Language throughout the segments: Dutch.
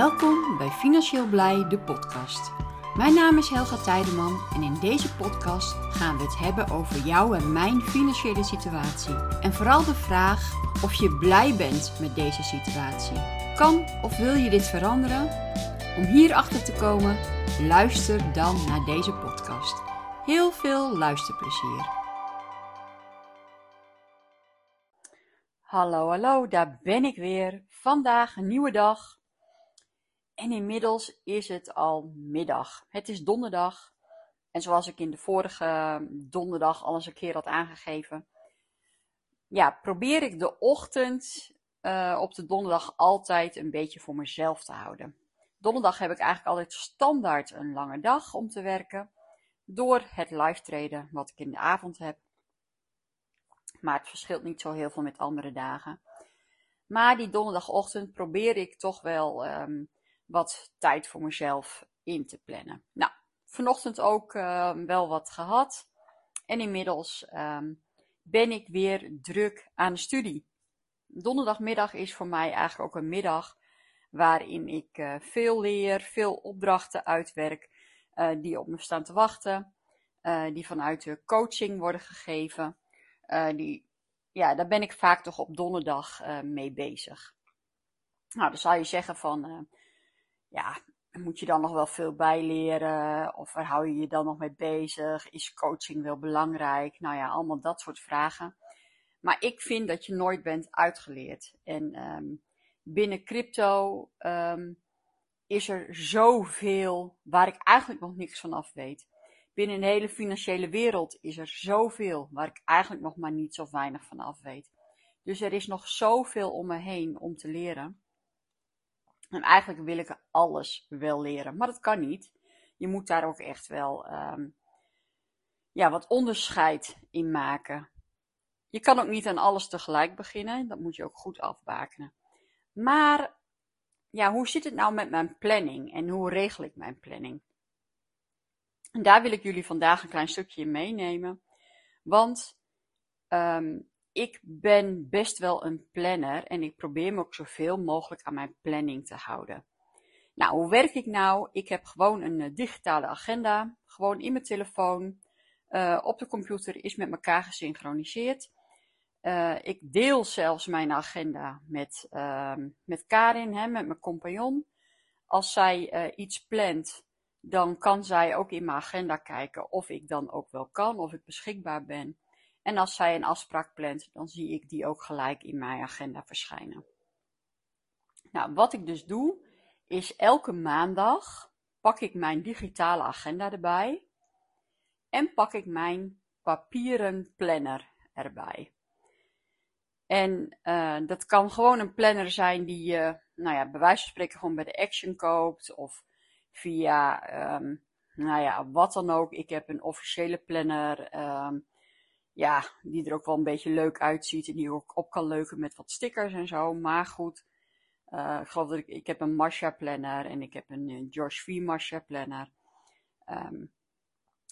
Welkom bij Financieel Blij, de podcast. Mijn naam is Helga Tijdeman en in deze podcast gaan we het hebben over jou en mijn financiële situatie. En vooral de vraag of je blij bent met deze situatie. Kan of wil je dit veranderen? Om hierachter te komen, luister dan naar deze podcast. Heel veel luisterplezier. Hallo, hallo, daar ben ik weer. Vandaag een nieuwe dag. En inmiddels is het al middag. Het is donderdag. En zoals ik in de vorige donderdag al eens een keer had aangegeven, ja, probeer ik de ochtend uh, op de donderdag altijd een beetje voor mezelf te houden. Donderdag heb ik eigenlijk altijd standaard een lange dag om te werken. Door het live traden wat ik in de avond heb. Maar het verschilt niet zo heel veel met andere dagen. Maar die donderdagochtend probeer ik toch wel um, wat tijd voor mezelf in te plannen. Nou, vanochtend ook uh, wel wat gehad. En inmiddels um, ben ik weer druk aan de studie. Donderdagmiddag is voor mij eigenlijk ook een middag waarin ik uh, veel leer, veel opdrachten uitwerk uh, die op me staan te wachten, die vanuit de coaching worden gegeven. die, ja, daar ben ik vaak toch op donderdag mee bezig. Nou, dan zou je zeggen van, ja, moet je dan nog wel veel bijleren? Of waar hou je je dan nog mee bezig? Is coaching wel belangrijk? Nou ja, allemaal dat soort vragen. Maar ik vind dat je nooit bent uitgeleerd. En um, binnen crypto um, is er zoveel waar ik eigenlijk nog niks van af weet. Binnen de hele financiële wereld is er zoveel waar ik eigenlijk nog maar niet zo weinig van af weet. Dus er is nog zoveel om me heen om te leren. En eigenlijk wil ik alles wel leren, maar dat kan niet. Je moet daar ook echt wel um, ja, wat onderscheid in maken. Je kan ook niet aan alles tegelijk beginnen, dat moet je ook goed afbakenen. Maar ja, hoe zit het nou met mijn planning en hoe regel ik mijn planning? En daar wil ik jullie vandaag een klein stukje in meenemen. Want um, ik ben best wel een planner en ik probeer me ook zoveel mogelijk aan mijn planning te houden. Nou, hoe werk ik nou? Ik heb gewoon een uh, digitale agenda, gewoon in mijn telefoon, uh, op de computer is met elkaar gesynchroniseerd. Uh, ik deel zelfs mijn agenda met, ehm, met Karin, hè, met mijn compagnon. Als zij iets plant, dan kan zij ook in mijn agenda kijken of ik dan ook wel kan, of ik beschikbaar ben. En als zij een afspraak plant, dan zie ik die ook gelijk in mijn agenda verschijnen. Nou, wat ik dus doe, is elke maandag pak ik mijn digitale agenda erbij en pak ik mijn papieren planner erbij. En uh, dat kan gewoon een planner zijn die je, nou ja, bij wijze van spreken gewoon bij de Action koopt of via, um, nou ja, wat dan ook. Ik heb een officiële planner. Um, ja, die er ook wel een beetje leuk uitziet en die ook op kan leuken met wat stickers en zo. Maar goed, uh, ik geloof dat ik, ik heb een Masha planner en ik heb een, George V Masha planner. Um,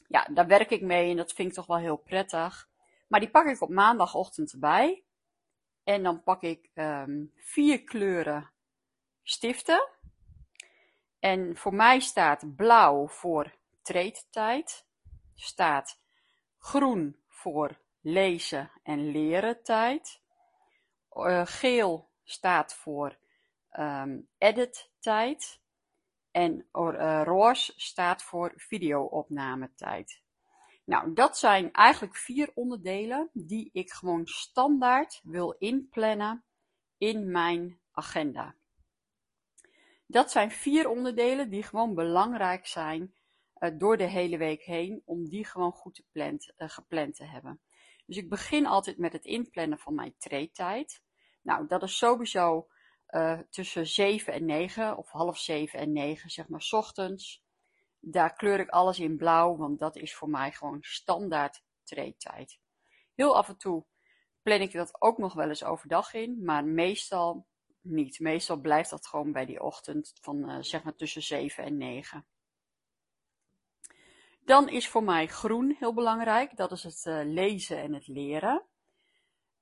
ja, daar werk ik mee en dat vind ik toch wel heel prettig. Maar die pak ik op maandagochtend erbij. En dan pak ik um, vier kleuren stiften. En voor mij staat blauw voor trade tijd. Staat groen voor lezen en leren tijd. Uh, geel staat voor um, edit tijd. En uh, roze staat voor videoopname tijd. Nou, dat zijn eigenlijk vier onderdelen die ik gewoon standaard wil inplannen in mijn agenda. Dat zijn vier onderdelen die gewoon belangrijk zijn door de hele week heen, om die gewoon goed gepland, uh, gepland te hebben. Dus ik begin altijd met het inplannen van mijn trade-tijd. Nou, dat is sowieso uh, tussen 7 en 9, of half 7 en 9, zeg maar, ochtends. Daar kleur ik alles in blauw, want dat is voor mij gewoon standaard trade-tijd. Heel af en toe plan ik dat ook nog wel eens overdag in, maar meestal niet. Meestal blijft dat gewoon bij die ochtend van zeg maar tussen 7 en 9. Dan is voor mij groen heel belangrijk. Dat is het uh, lezen en het leren.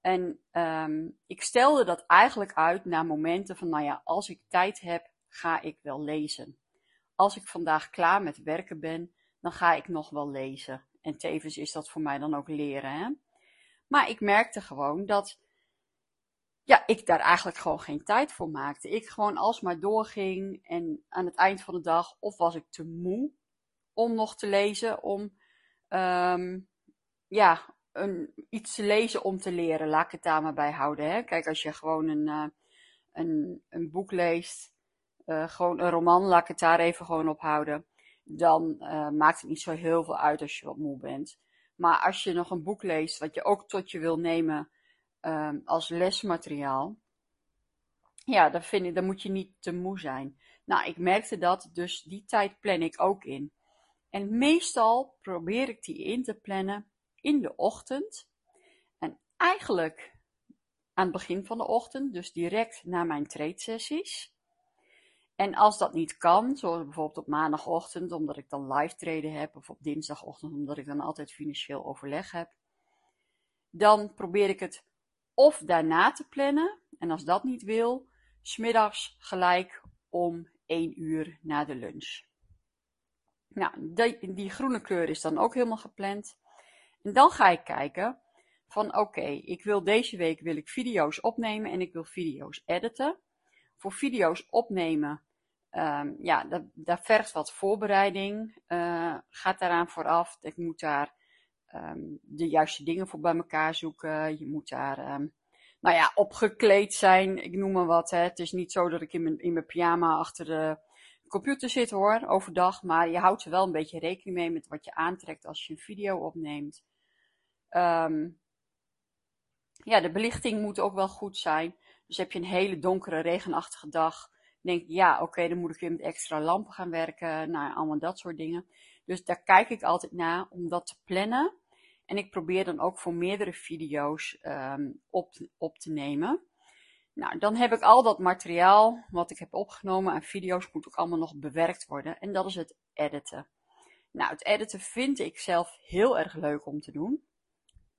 En um, ik stelde dat eigenlijk uit naar momenten van, nou ja, als ik tijd heb, ga ik wel lezen. Als ik vandaag klaar met werken ben, dan ga ik nog wel lezen. En tevens is dat voor mij dan ook leren. Hè? Maar ik merkte gewoon dat ja, ik daar eigenlijk gewoon geen tijd voor maakte. Ik gewoon alsmaar doorging en aan het eind van de dag of was ik te moe om nog te lezen, om um, ja, een, iets te lezen om te leren. Laat ik het daar maar bij houden. Hè? Kijk, als je gewoon een, uh, een, een boek leest, uh, gewoon een roman, laat ik het daar even gewoon op houden. Dan uh, maakt het niet zo heel veel uit als je wat moe bent. Maar als je nog een boek leest wat je ook tot je wil nemen um, als lesmateriaal, ja, dan, vind ik, dan moet je niet te moe zijn. Nou, ik merkte dat, dus die tijd plan ik ook in. En meestal probeer ik die in te plannen in de ochtend. En eigenlijk aan het begin van de ochtend, dus direct na mijn trade sessies. En als dat niet kan, zoals bijvoorbeeld op maandagochtend, omdat ik dan live traden heb, of op dinsdagochtend, omdat ik dan altijd financieel overleg heb, dan probeer ik het of daarna te plannen. En als dat niet wil, smiddags gelijk om 1 uur na de lunch. Nou, die, die, groene kleur is dan ook helemaal gepland. En dan ga ik kijken van oké, ik wil deze week wil ik video's opnemen en ik wil video's editen. Voor video's opnemen, um, ja, dat, vergt wat voorbereiding. Uh, gaat daaraan vooraf. Ik moet daar um, de juiste dingen voor bij elkaar zoeken. Je moet daar, um, nou ja, opgekleed zijn. Ik noem maar wat. Hè. Het is niet zo dat ik in mijn, in mijn pyjama achter de computer zit hoor, overdag. Maar je houdt er wel een beetje rekening mee met wat je aantrekt als je een video opneemt. Um, ja, de belichting moet ook wel goed zijn. Dus heb je een hele donkere, regenachtige dag. Denk ja, oké, dan moet ik weer met extra lampen gaan werken. Nou, allemaal dat soort dingen. Dus daar kijk ik altijd naar om dat te plannen. En ik probeer dan ook voor meerdere video's um, op, op te nemen. Nou, dan heb ik al dat materiaal wat ik heb opgenomen en video's moet ook allemaal nog bewerkt worden. En dat is het editen. Nou, het editen vind ik zelf heel erg leuk om te doen.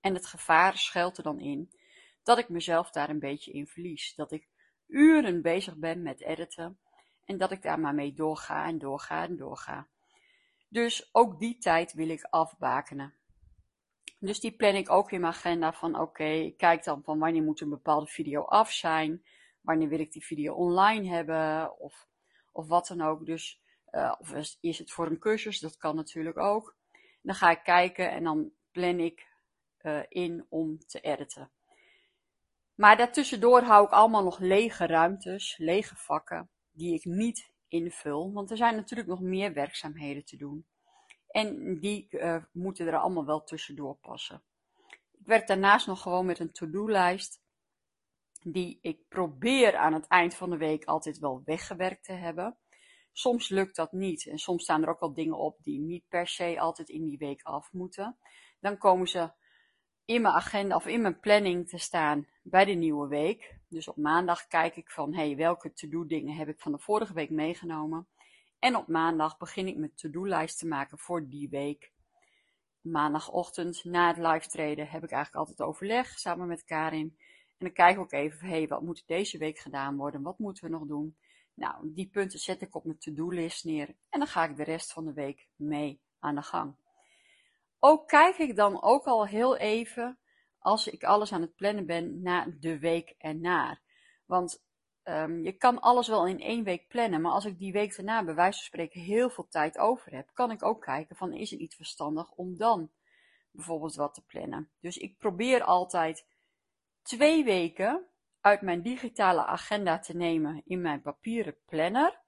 En het gevaar schuilt er dan in dat ik mezelf daar een beetje in verlies. Dat ik uren bezig ben met editen en dat ik daar maar mee doorga en doorga en doorga. Dus ook die tijd wil ik afbakenen. Dus die plan ik ook in mijn agenda van oké, ik kijk dan van wanneer moet een bepaalde video af zijn. Wanneer wil ik die video online hebben of, of wat dan ook. Dus, uh, of is het voor een cursus, dat kan natuurlijk ook. Dan ga ik kijken en dan plan ik uh, in om te editen. Maar daartussendoor hou ik allemaal nog lege ruimtes, lege vakken, die ik niet invul. Want er zijn natuurlijk nog meer werkzaamheden te doen. En die uh, moeten er allemaal wel tussendoor passen. Ik werk daarnaast nog gewoon met een to-do-lijst. Die ik probeer aan het eind van de week altijd wel weggewerkt te hebben. Soms lukt dat niet. En soms staan er ook wel dingen op die niet per se altijd in die week af moeten. Dan komen ze in mijn agenda of in mijn planning te staan bij de nieuwe week. Dus op maandag kijk ik van hey, welke to-do dingen heb ik van de vorige week meegenomen. En op maandag begin ik mijn to-do-lijst te maken voor die week. Maandagochtend na het live traden heb ik eigenlijk altijd overleg samen met Karin. En dan kijk ik ook even, hey, wat moet deze week gedaan worden? Wat moeten we nog doen? Nou, die punten zet ik op mijn to-do-list neer. En dan ga ik de rest van de week mee aan de gang. Ook kijk ik dan ook al heel even, als ik alles aan het plannen ben, naar de week ernaar. Want um, je kan alles wel in één week plannen, maar als ik die week daarna bij wijze van spreken heel veel tijd over heb, kan ik ook kijken van is het niet verstandig om dan bijvoorbeeld wat te plannen. Dus ik probeer altijd twee weken uit mijn digitale agenda te nemen in mijn papieren planner,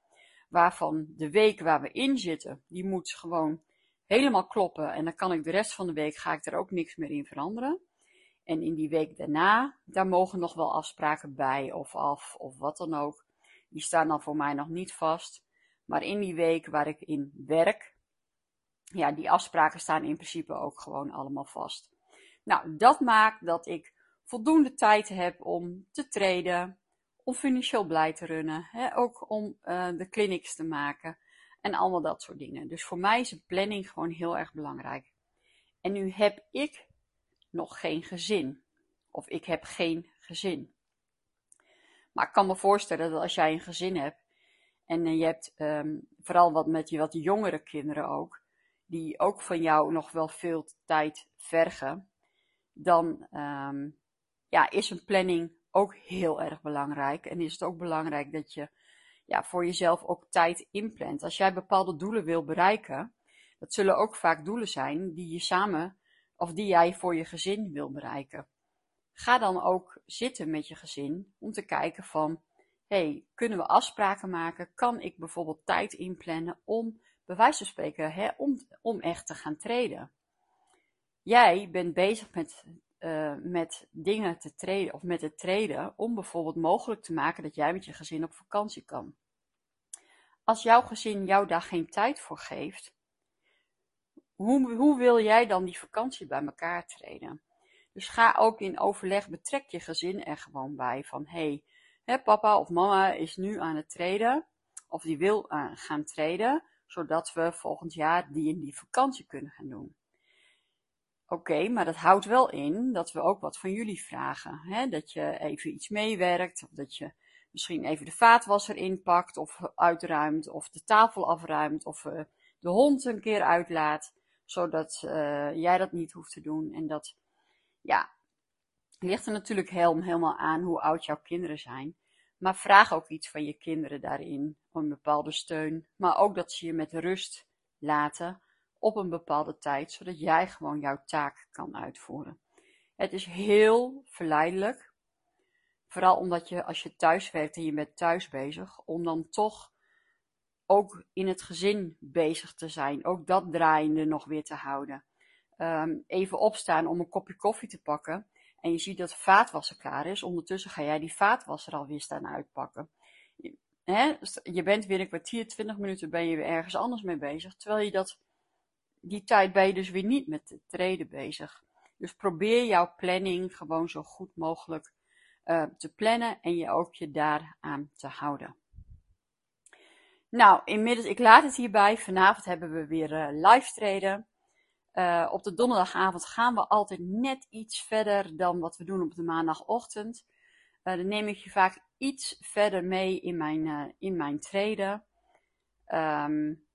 waarvan de week waar we in zitten, die moet gewoon helemaal kloppen. En dan kan ik de rest van de week, ga ik er ook niks meer in veranderen. En in die week daarna, daar mogen nog wel afspraken bij of af of wat dan ook. Die staan dan voor mij nog niet vast. Maar in die week waar ik in werk, ja, die afspraken staan in principe ook gewoon allemaal vast. Nou, dat maakt dat ik voldoende tijd heb om te treden, om financieel blij te runnen, hè, ook om uh, de clinics te maken en allemaal dat soort dingen. Dus voor mij is een planning gewoon heel erg belangrijk. En nu heb ik nog geen gezin. Of ik heb geen gezin. Maar ik kan me voorstellen dat als jij een gezin hebt en je hebt ehm, vooral wat met je wat jongere kinderen ook, die ook van jou nog wel veel tijd vergen, dan ehm, ja, is een planning ook heel erg belangrijk. En is het ook belangrijk dat je ja, voor jezelf ook tijd inplant. Als jij bepaalde doelen wil bereiken, dat zullen ook vaak doelen zijn die je samen of die jij voor je gezin wil bereiken. Ga dan ook zitten met je gezin om te kijken van, hey, kunnen we afspraken maken? Kan ik bijvoorbeeld tijd inplannen om, bij wijze van spreken, hè, om, om echt te gaan treden? Jij bent bezig met, uh, met dingen te treden of met het treden om bijvoorbeeld mogelijk te maken dat jij met je gezin op vakantie kan. Als jouw gezin jou daar geen tijd voor geeft, hoe, hoe wil jij dan die vakantie bij elkaar treden? Dus ga ook in overleg, betrek je gezin er gewoon bij. Van hé, hey, papa of mama is nu aan het treden. Of die wil uh, gaan treden. Zodat we volgend jaar die in die vakantie kunnen gaan doen. Oké, maar dat houdt wel in dat we ook wat van jullie vragen. Hè? Dat je even iets meewerkt. Of dat je misschien even de vaatwasser inpakt. Of uitruimt. Of de tafel afruimt. Of uh, de hond een keer uitlaat. Zodat uh, jij dat niet hoeft te doen. En dat ja, ligt er natuurlijk heel, helemaal aan hoe oud jouw kinderen zijn. Maar vraag ook iets van je kinderen daarin, een bepaalde steun. Maar ook dat ze je met rust laten op een bepaalde tijd, zodat jij gewoon jouw taak kan uitvoeren. Het is heel verleidelijk, vooral omdat je als je thuis werkt en je bent thuis bezig, om dan toch ook in het gezin bezig te zijn, ook dat draaiende nog weer te houden um, even opstaan om een kopje koffie te pakken. En je ziet dat de vaatwasser klaar is. Ondertussen ga jij die vaatwasser alweer staan uitpakken. He, je bent weer een kwartier, twintig minuten ben je weer ergens anders mee bezig. Terwijl je dat, die tijd ben je dus weer niet met de treden bezig. Dus probeer jouw planning gewoon zo goed mogelijk uh, te plannen en je ook je daaraan te houden. Nou, inmiddels, ik laat het hierbij. Vanavond hebben we weer uh, live treden. Uh, op de donderdagavond gaan we altijd net iets verder dan wat we doen op de maandagochtend. Uh, dan neem ik je vaak iets verder mee in mijn, in mijn treden. Um,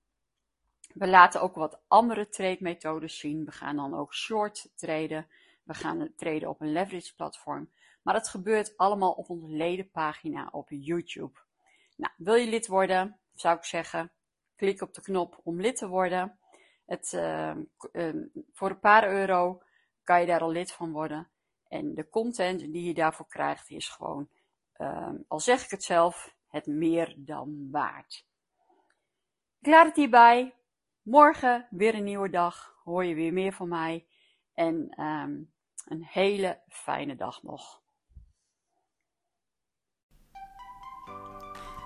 we laten ook wat andere trade-methodes zien. We gaan dan ook short traden. We gaan treden op een leverage platform. Maar dat gebeurt allemaal op onze ledenpagina op YouTube. Nou, wil je lid worden? Zou ik zeggen, klik op de knop om lid te worden. Het, uh, voor een paar euro kan je daar al lid van worden. En de content die je daarvoor krijgt is gewoon, uh, al zeg ik het zelf, het meer dan waard. Ik laat het hierbij. Morgen weer een nieuwe dag. Hoor je weer meer van mij. En een hele fijne dag nog.